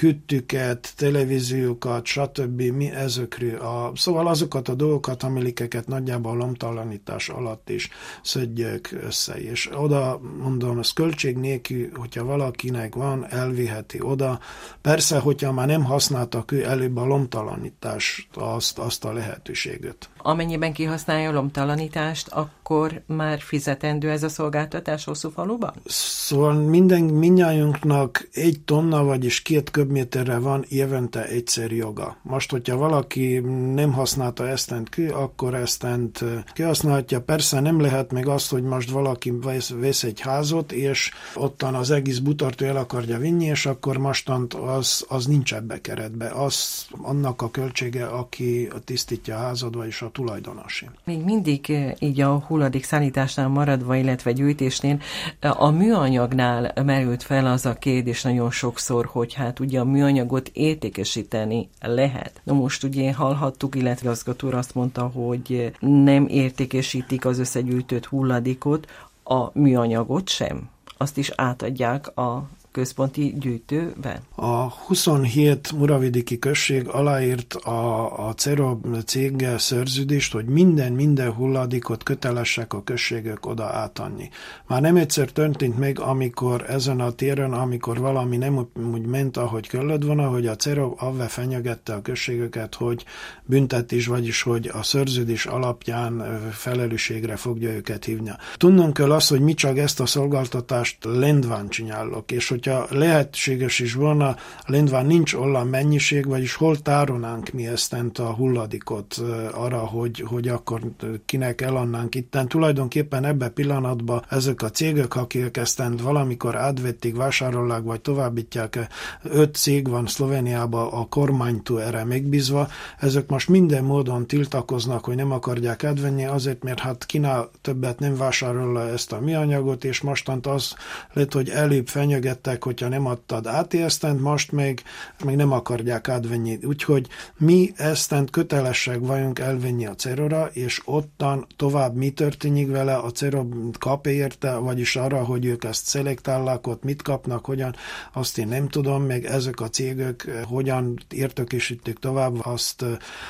hüttüket, televíziókat, stb. Mi ezekről. A, szóval azokat a dolgokat, amiket nagyjából lomtalanítás alatt is szedjük össze. És oda, mondom, ez költség nélkül, hogyha valakinek van, elviheti oda. Persze, hogyha már nem használtak ő előbb a lomtalanítást, azt, azt a lehetőséget. Amennyiben kihasználja a lomtalanítást, Oh. Akkor már fizetendő ez a szolgáltatás hosszú faluban? Szóval minden, mindnyájunknak egy tonna, vagyis két köbméterre van évente egyszer joga. Most, hogyha valaki nem használta esztent ki, akkor esztent kihasználhatja. Persze nem lehet meg azt, hogy most valaki vesz, vesz egy házot, és ottan az egész butartó el akarja vinni, és akkor mostant az, az nincs ebbe keretbe. Az annak a költsége, aki tisztítja a házad, vagyis a tulajdonosi. Még mindig eh, így a hulladék szállításnál maradva, illetve gyűjtésnél a műanyagnál merült fel az a kérdés nagyon sokszor, hogy hát ugye a műanyagot értékesíteni lehet. Na most ugye hallhattuk, illetve az azt mondta, hogy nem értékesítik az összegyűjtött hulladékot, a műanyagot sem. Azt is átadják a központi gyűjtőbe? A 27 muravidiki község aláírt a, a CEROB céggel szerződést, hogy minden, minden hulladékot kötelesek a községek oda átadni. Már nem egyszer történt meg, amikor ezen a téren, amikor valami nem úgy ment, ahogy kellett volna, hogy a CEROB avve fenyegette a községeket, hogy büntetés, vagyis hogy a szerződés alapján felelősségre fogja őket hívni. Tudnunk kell azt, hogy mi csak ezt a szolgáltatást lendván csinálok, és hogyha hogyha lehetséges is volna, lindván nincs olyan mennyiség, vagyis hol tárolnánk mi ezt a hulladikot arra, hogy, hogy akkor kinek elannánk itten. Tulajdonképpen ebbe pillanatban ezek a cégek, akik ezt valamikor átvették, vásárolják, vagy továbbítják, öt cég van Szlovéniában a kormánytól erre megbízva, ezek most minden módon tiltakoznak, hogy nem akarják átvenni, azért, mert hát Kína többet nem vásárolja ezt a mi anyagot, és mostant az lett, hogy előbb fenyegettek mondták, hogyha nem adtad át esztent, most még, még nem akarják átvenni. Úgyhogy mi esztent kötelesek vagyunk elvenni a cerora, és ottan tovább mi történik vele, a cero kap érte, vagyis arra, hogy ők ezt szelektálják, ott mit kapnak, hogyan, azt én nem tudom, meg ezek a cégek hogyan értökésítik tovább, azt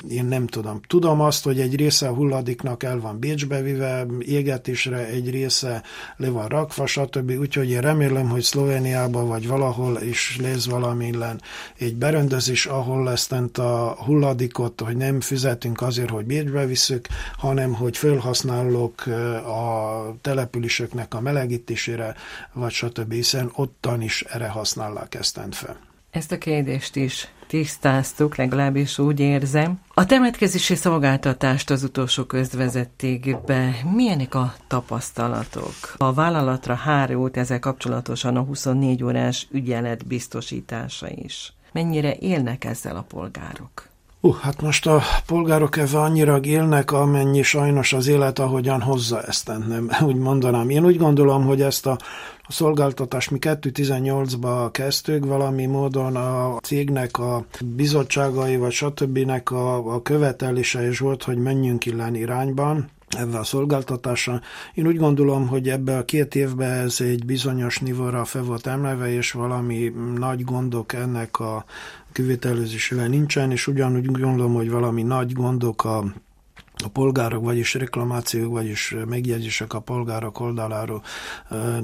én nem tudom. Tudom azt, hogy egy része a hulladéknak el van Bécsbe vive, égetésre, egy része le van rakva, stb. Úgyhogy én remélem, hogy Szlovéniában Amerikában, vagy valahol is lesz valamilyen egy berendezés, ahol lesz a hulladékot, hogy nem fizetünk azért, hogy Bécsbe visszük, hanem hogy felhasználók a településeknek a melegítésére, vagy stb. hiszen ottan is erre használják ezt fel. Ezt a kérdést is tisztáztuk, legalábbis úgy érzem. A temetkezési szolgáltatást az utolsó közt vezették be. Milyenek a tapasztalatok? A vállalatra hárult ezzel kapcsolatosan a 24 órás ügyelet biztosítása is. Mennyire élnek ezzel a polgárok? Uh, hát most a polgárok ebben annyira élnek, amennyi sajnos az élet, ahogyan hozza ezt, nem (laughs) úgy mondanám. Én úgy gondolom, hogy ezt a a szolgáltatás mi 2018-ba kezdtük, valami módon a cégnek a bizottságai, vagy stb. a, a követelése is volt, hogy menjünk illen irányban, ebbe a szolgáltatásra. Én úgy gondolom, hogy ebbe a két évben ez egy bizonyos nivóra fel volt emelve, és valami nagy gondok ennek a kivitelezésével nincsen, és ugyanúgy gondolom, hogy valami nagy gondok a a polgárok, vagyis reklamációk, vagyis megjegyzések a polgárok oldaláról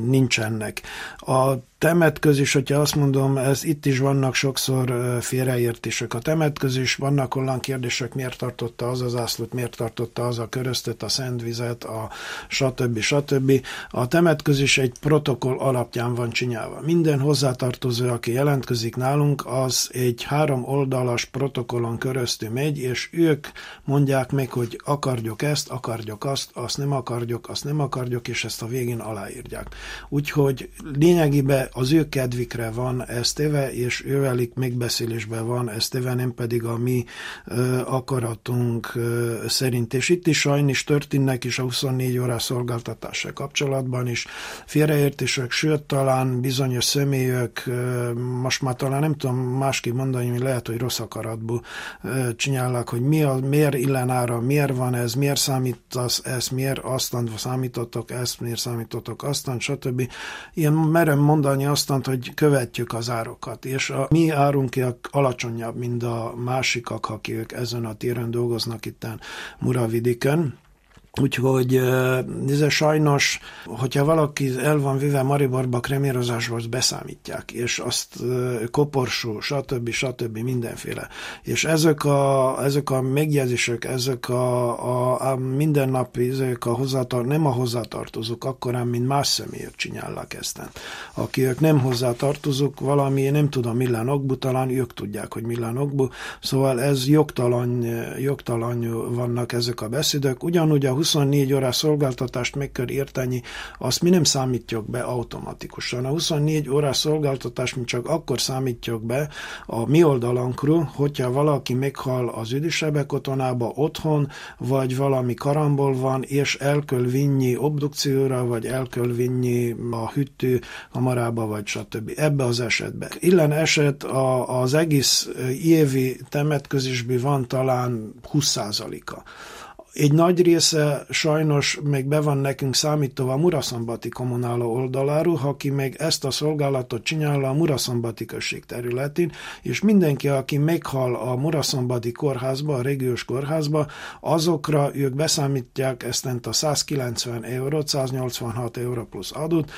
nincsenek. A temetközés, hogyha azt mondom, ez itt is vannak sokszor félreértések. A temetközés vannak olyan kérdések, miért tartotta az az ászlót, miért tartotta az a köröztet, a szentvizet, a stb. stb. A temetközés egy protokoll alapján van csinálva. Minden hozzátartozó, aki jelentkezik nálunk, az egy három oldalas protokollon köröztül megy, és ők mondják meg, hogy akarjuk ezt, akarjuk azt, azt nem akarjuk, azt nem akarjuk, és ezt a végén aláírják. Úgyhogy lényegében az ő kedvikre van ez téve, és ővelik megbeszélésben van ez téve, nem pedig a mi akaratunk szerint. És itt is sajnos történnek is a 24 órás szolgáltatással kapcsolatban is félreértések, sőt talán bizonyos személyek, most már talán nem tudom másképp mondani, hogy lehet, hogy rossz akaratból csinálnak, hogy mi a, miért illenára, miért van ez, miért számítasz ezt, miért aztán számítottok ezt, miért számítottok aztán, stb. Ilyen merem mondani aztán, hogy követjük az árokat, és a mi árunk alacsonyabb, mint a másikak, akik ezen a téren dolgoznak itt Muravidikön Úgyhogy ez sajnos, hogyha valaki el van vive Mariborba kremérozásba, azt beszámítják, és azt koporsó, stb. stb. mindenféle. És ezek a, ezek a megjegyzések, ezek a, a, a mindennapi, ezek a hozzátar, nem a hozzátartozók, akkor mint más személyek csinálnak ezt. Akik nem hozzátartozók, valami, nem tudom, millán okbu, talán ők tudják, hogy millán okbu, szóval ez jogtalan, jogtalan vannak ezek a beszédek. Ugyanúgy a 24 órás szolgáltatást meg kell érteni, azt mi nem számítjuk be automatikusan. A 24 órás szolgáltatást mi csak akkor számítjuk be a mi oldalunkról, hogyha valaki meghal az üdisebek otthonába otthon, vagy valami karambol van, és el kell vinni obdukcióra, vagy el kell vinni a hűtő kamarába, vagy stb. Ebbe az esetben. Illen eset a, az egész évi temetközésben van talán 20%-a. Egy nagy része sajnos még be van nekünk számítva a Muraszambati kommunáló oldaláról, aki még ezt a szolgálatot csinálja a Muraszambati község területén, és mindenki, aki meghal a Muraszambati kórházba, a régiós kórházba, azokra ők beszámítják ezt a 190 eurót, 186 euró plusz adót.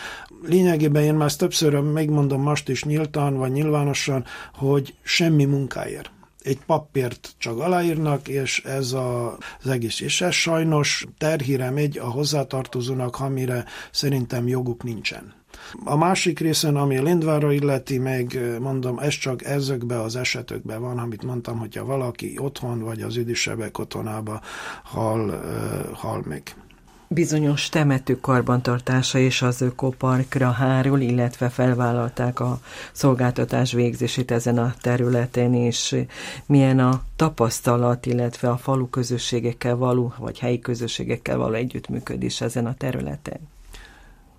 Lényegében én már többször megmondom most is nyíltan, vagy nyilvánosan, hogy semmi munkáért egy papírt csak aláírnak, és ez a, az egész. És ez sajnos terhire megy a hozzátartozónak, amire szerintem joguk nincsen. A másik részen, ami a Lindvára illeti, meg mondom, ez csak ezekbe az esetekben van, amit mondtam, hogyha valaki otthon vagy az üdösebbek otthonába hal, hal meg bizonyos temető karbantartása és az ökoparkra hárul, illetve felvállalták a szolgáltatás végzését ezen a területen, és milyen a tapasztalat, illetve a falu közösségekkel való, vagy helyi közösségekkel való együttműködés ezen a területen?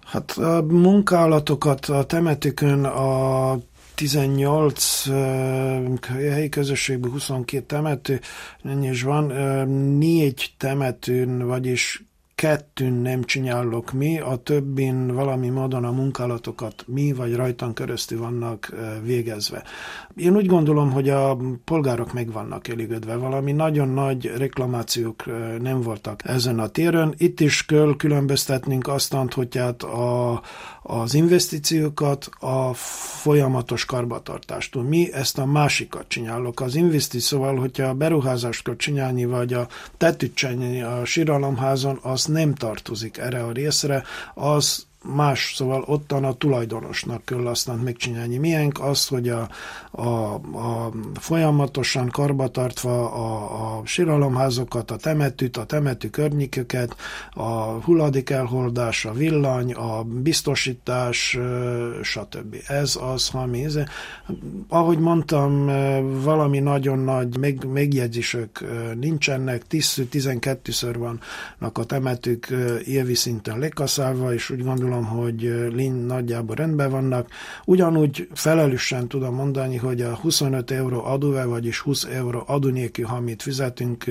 Hát a munkálatokat a temetőkön a 18 uh, helyi közösségben 22 temető, is van, uh, négy temetőn, vagyis kettőn nem csinálok mi, a többin valami módon a munkálatokat mi vagy rajtan keresztül vannak végezve. Én úgy gondolom, hogy a polgárok meg vannak elégedve, valami nagyon nagy reklamációk nem voltak ezen a téren. Itt is kell különböztetnünk aztant, hogy a, az investíciókat a folyamatos karbatartástól. Mi ezt a másikat csinálok. Az investíció, szóval, hogyha a beruházást csinálni, vagy a tetűt a síralomházon, az nem tartozik erre a részre, az más, szóval ottan a tulajdonosnak kell aztán megcsinálni. Miénk az, hogy a, a, a folyamatosan karbatartva a, a síralomházokat, a temetűt, a temetű környéköket, a hulladék elholdás, a villany, a biztosítás, stb. Ez az, ami ez. Ahogy mondtam, valami nagyon nagy meg, megjegyzések nincsenek, 10-12-ször vannak a temetők évi szinten lekaszálva, és úgy gondolom, gondolom, hogy Lin nagyjából rendben vannak. Ugyanúgy felelősen tudom mondani, hogy a 25 euró adóve, vagyis 20 euró adónyékű, amit fizetünk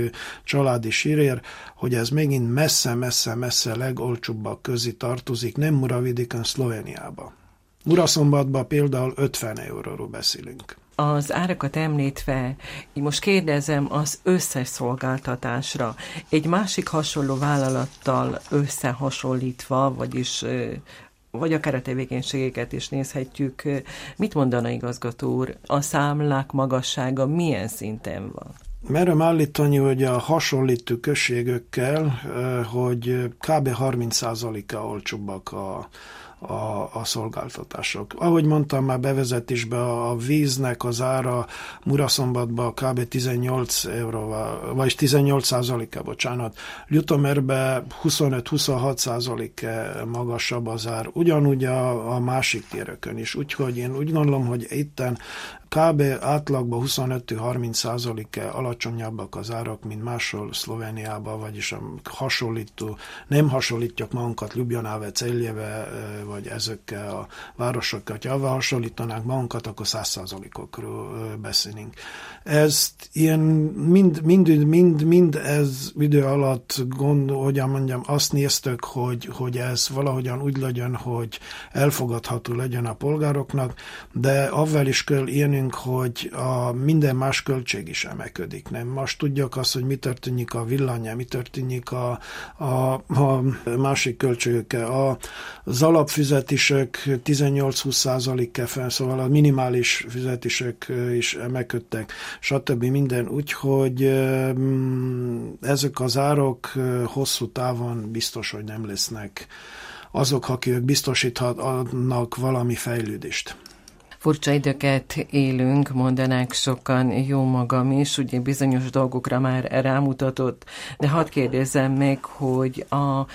családi sírér, hogy ez megint messze-messze-messze legolcsóbbak közé tartozik, nem Muravidikon, Szlovéniába. Muraszombatban például 50 euróról beszélünk az árakat említve, most kérdezem az összes szolgáltatásra, egy másik hasonló vállalattal összehasonlítva, vagyis vagy akár a tevékenységeket is nézhetjük. Mit mondana igazgató úr? A számlák magassága milyen szinten van? Merem állítani, hogy a hasonlító községekkel, hogy kb. 30%-a olcsóbbak a, a, a szolgáltatások. Ahogy mondtam már bevezetésbe, a víznek az ára Muraszombatban kb. 18 euróval, vagy 18 százaléka, bocsánat. Ljutomerbe 25-26 százalék magasabb az ár. Ugyanúgy a, a másik térökön is. Úgyhogy én úgy gondolom, hogy itten kb. átlagban 25-30 százaléke alacsonyabbak az árak, mint máshol Szlovéniában, vagyis a hasonlító, nem hasonlítjuk magunkat Ljubljanáve, Celjeve, vagy ezekkel a városokkal. Ha avval hasonlítanánk magunkat, akkor 100 százalékokról beszélünk. Ezt ilyen mind, mind, mind, mind ez idő alatt gond, hogyan mondjam, azt néztük, hogy, hogy ez valahogyan úgy legyen, hogy elfogadható legyen a polgároknak, de avval is kell beszélnünk, hogy a minden más költség is emelkedik. Nem? Most tudjuk azt, hogy mi történik a villanya, mi történik a, a, a másik költségekkel. Az alapfizetések 18-20 százalék fel, szóval a minimális fizetések is emelkedtek, stb. minden. Úgyhogy ezek az árok hosszú távon biztos, hogy nem lesznek azok, akik biztosíthatnak valami fejlődést furcsa időket élünk, mondanák sokan, jó magam is, ugye bizonyos dolgokra már rámutatott, de hadd kérdezzem meg, hogy a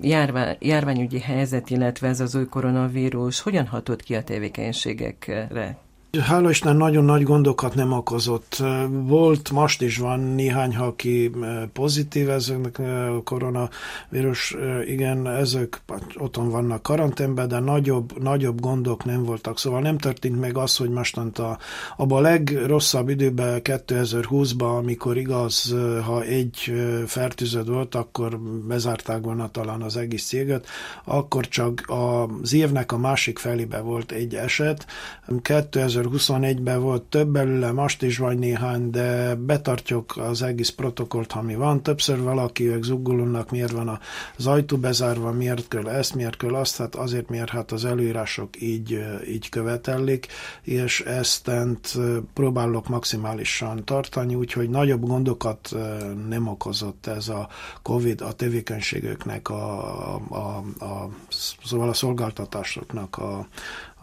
járvány, járványügyi helyzet, illetve ez az új koronavírus hogyan hatott ki a tevékenységekre? Hála Isten nagyon nagy gondokat nem okozott. Volt, most is van néhány, aki pozitív ezeknek a koronavírus, igen, ezek otthon vannak karanténben, de nagyobb, nagyobb gondok nem voltak. Szóval nem történt meg az, hogy mostanta abban a legrosszabb időben, 2020-ban, amikor igaz, ha egy fertőzött volt, akkor bezárták volna talán az egész céget, akkor csak az évnek a másik felébe volt egy eset. 2000 2021-ben volt több belőle, most is vagy néhány, de betartjuk az egész protokollt, ami van. Többször valaki ők zuggulunnak, miért van az ajtó bezárva, miért kell ezt, miért kell azt, hát azért, miért hát az előírások így, így követelik, és ezt próbálok maximálisan tartani, úgyhogy nagyobb gondokat nem okozott ez a COVID a tevékenységeknek, a, a, a, szóval a szolgáltatásoknak a,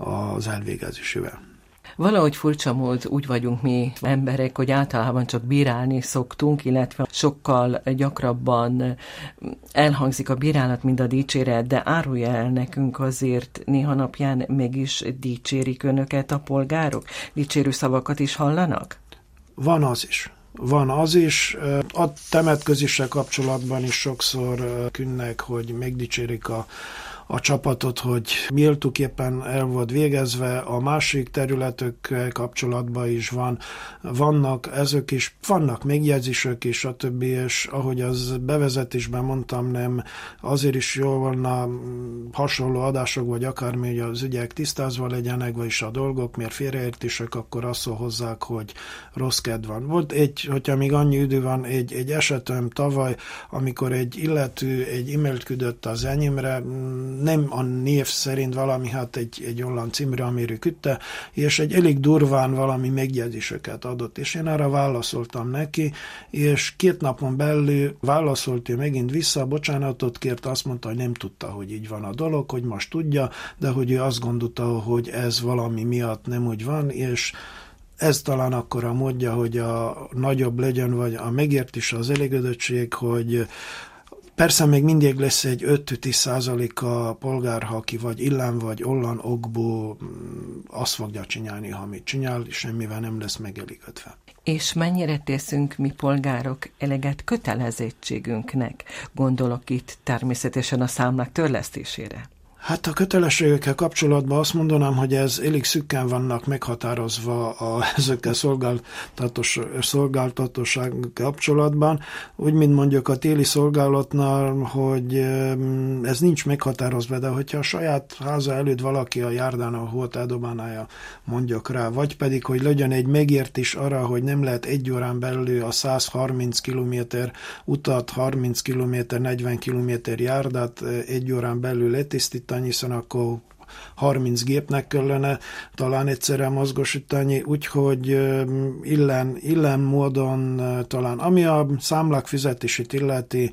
az elvégezésével. Valahogy furcsa mód úgy vagyunk mi emberek, hogy általában csak bírálni szoktunk, illetve sokkal gyakrabban elhangzik a bírálat, mint a dicséret, de árulja el nekünk azért néha napján mégis dicsérik önöket a polgárok? Dicsérő szavakat is hallanak? Van az is. Van az is. A temetközissel kapcsolatban is sokszor künnek, hogy megdicsérik a a csapatot, hogy méltóképpen el volt végezve, a másik területök kapcsolatban is van, vannak ezek is, vannak megjegyzések is, a többi, és ahogy az bevezetésben mondtam, nem azért is jó volna hasonló adások, vagy akármi, hogy az ügyek tisztázva legyenek, vagyis a dolgok, mert félreértések, akkor azt hozzák, hogy rossz kedv van. Volt egy, hogyha még annyi idő van, egy, egy esetem tavaly, amikor egy illető egy e-mailt küldött az enyémre, nem a név szerint valami, hát egy, egy olyan címre, amiről küldte, és egy elég durván valami megjegyzéseket adott, és én arra válaszoltam neki, és két napon belül válaszolt ő megint vissza, bocsánatot kért, azt mondta, hogy nem tudta, hogy így van a dolog, hogy most tudja, de hogy ő azt gondolta, hogy ez valami miatt nem úgy van, és ez talán akkor a módja, hogy a nagyobb legyen, vagy a megértés, az elégedettség, hogy Persze még mindig lesz egy 5-10 százaléka polgár, ha aki vagy illám, vagy ollan okból mm, azt fogja csinálni, amit csinál, semmivel nem lesz megelégedve. És mennyire teszünk mi polgárok eleget kötelezettségünknek? Gondolok itt természetesen a számlák törlesztésére. Hát a kötelességekkel kapcsolatban azt mondanám, hogy ez elég szükken vannak meghatározva a, ezekkel szolgáltatós, szolgáltatóság kapcsolatban. Úgy, mint mondjuk a téli szolgálatnál, hogy ez nincs meghatározva, de hogyha a saját háza előtt valaki a járdán a hót eldobánája mondjuk rá, vagy pedig, hogy legyen egy megértés arra, hogy nem lehet egy órán belül a 130 km utat, 30 km, 40 km járdát egy órán belül letisztítani, tanítani, hiszen akkor 30 gépnek kellene talán egyszerre mozgosítani, úgyhogy illen, illen módon talán, ami a számlák fizetését illeti,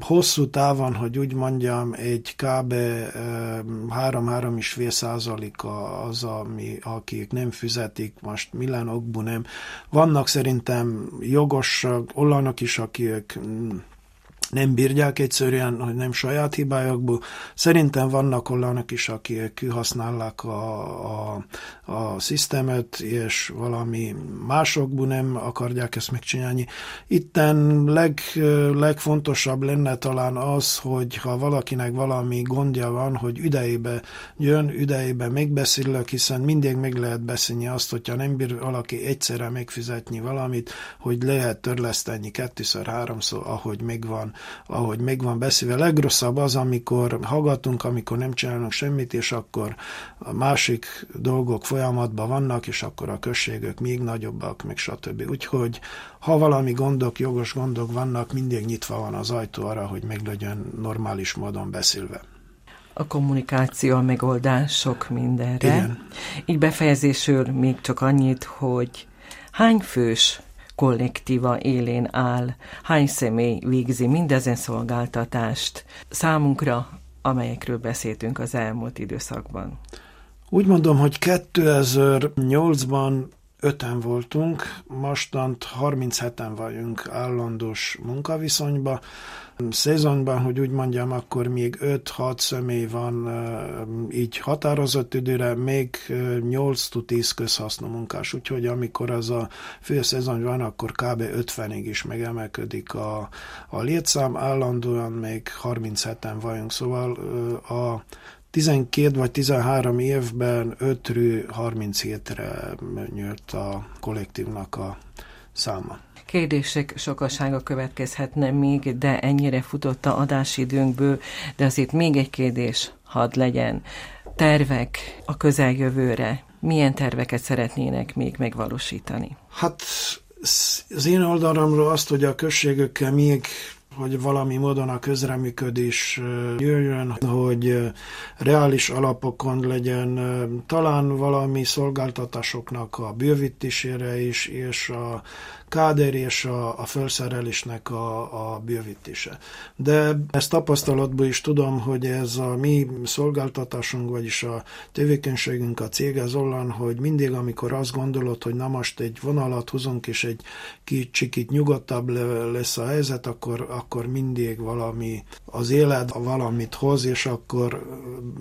hosszú távon, hogy úgy mondjam, egy kb. 3-3 is fél százaléka az, ami, akik nem fizetik, most milyen okból nem. Vannak szerintem jogos olyanok is, akik nem bírják egyszerűen, hogy nem saját hibájukból. Szerintem vannak olyanok is, akik kihasználják a, a, a szisztemet, és valami másokból nem akarják ezt megcsinálni. Itten leg, legfontosabb lenne talán az, hogy ha valakinek valami gondja van, hogy idejébe jön, idejébe megbeszélök, hiszen mindig meg lehet beszélni azt, hogyha nem bír valaki egyszerre megfizetni valamit, hogy lehet törleszteni kettőször, háromszor, ahogy megvan ahogy meg van beszélve. Legrosszabb az, amikor hallgatunk, amikor nem csinálunk semmit, és akkor a másik dolgok folyamatban vannak, és akkor a községök még nagyobbak, meg stb. Úgyhogy ha valami gondok, jogos gondok vannak, mindig nyitva van az ajtó arra, hogy meg legyen normális módon beszélve a kommunikáció, a megoldás sok mindenre. Igen. Így befejezésül még csak annyit, hogy hány fős kollektíva élén áll, hány személy végzi mindezen szolgáltatást számunkra, amelyekről beszéltünk az elmúlt időszakban. Úgy mondom, hogy 2008-ban öten voltunk, mostant 37-en vagyunk állandós munkaviszonyba. Szezonban, hogy úgy mondjam, akkor még 5-6 személy van így határozott időre, még 8-10 közhasznú munkás, úgyhogy amikor az a szezon van, akkor kb. 50-ig is megemelkedik a, a létszám, állandóan még 37-en vagyunk, szóval a 12 vagy 13 évben 5-ről 37-re nyílt a kollektívnak a száma. Kérdések sokasága következhetne még, de ennyire futott a adásidőnkből, de azért még egy kérdés hadd legyen. Tervek a közeljövőre. Milyen terveket szeretnének még megvalósítani? Hát az én oldalomról azt, hogy a községökkel még hogy valami módon a közreműködés jöjjön, hogy reális alapokon legyen talán valami szolgáltatásoknak a bővítésére is, és a káder és a, a felszerelésnek a, a bővítése. De ezt tapasztalatból is tudom, hogy ez a mi szolgáltatásunk, vagyis a tevékenységünk a cég az olyan, hogy mindig, amikor azt gondolod, hogy na most egy vonalat húzunk, és egy kicsikit nyugodtabb lesz a helyzet, akkor, akkor mindig valami az élet valamit hoz, és akkor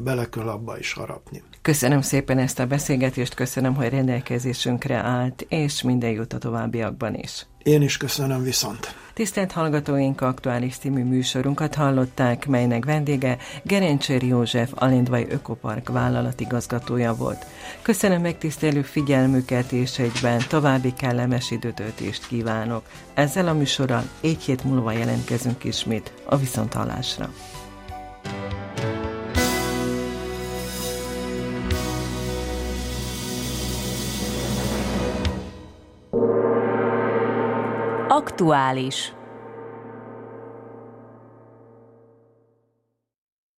bele kell abba is harapni. Köszönöm szépen ezt a beszélgetést, köszönöm, hogy rendelkezésünkre állt, és minden jut a továbbiakban is. Én is köszönöm viszont. Tisztelt hallgatóink, aktuális című műsorunkat hallották, melynek vendége Gerencsér József, Alindvai Ökopark vállalatigazgatója volt. Köszönöm megtisztelő figyelmüket, és egyben további kellemes időtöltést kívánok. Ezzel a műsorral egy hét múlva jelentkezünk ismét a Viszonthallásra. Aktuális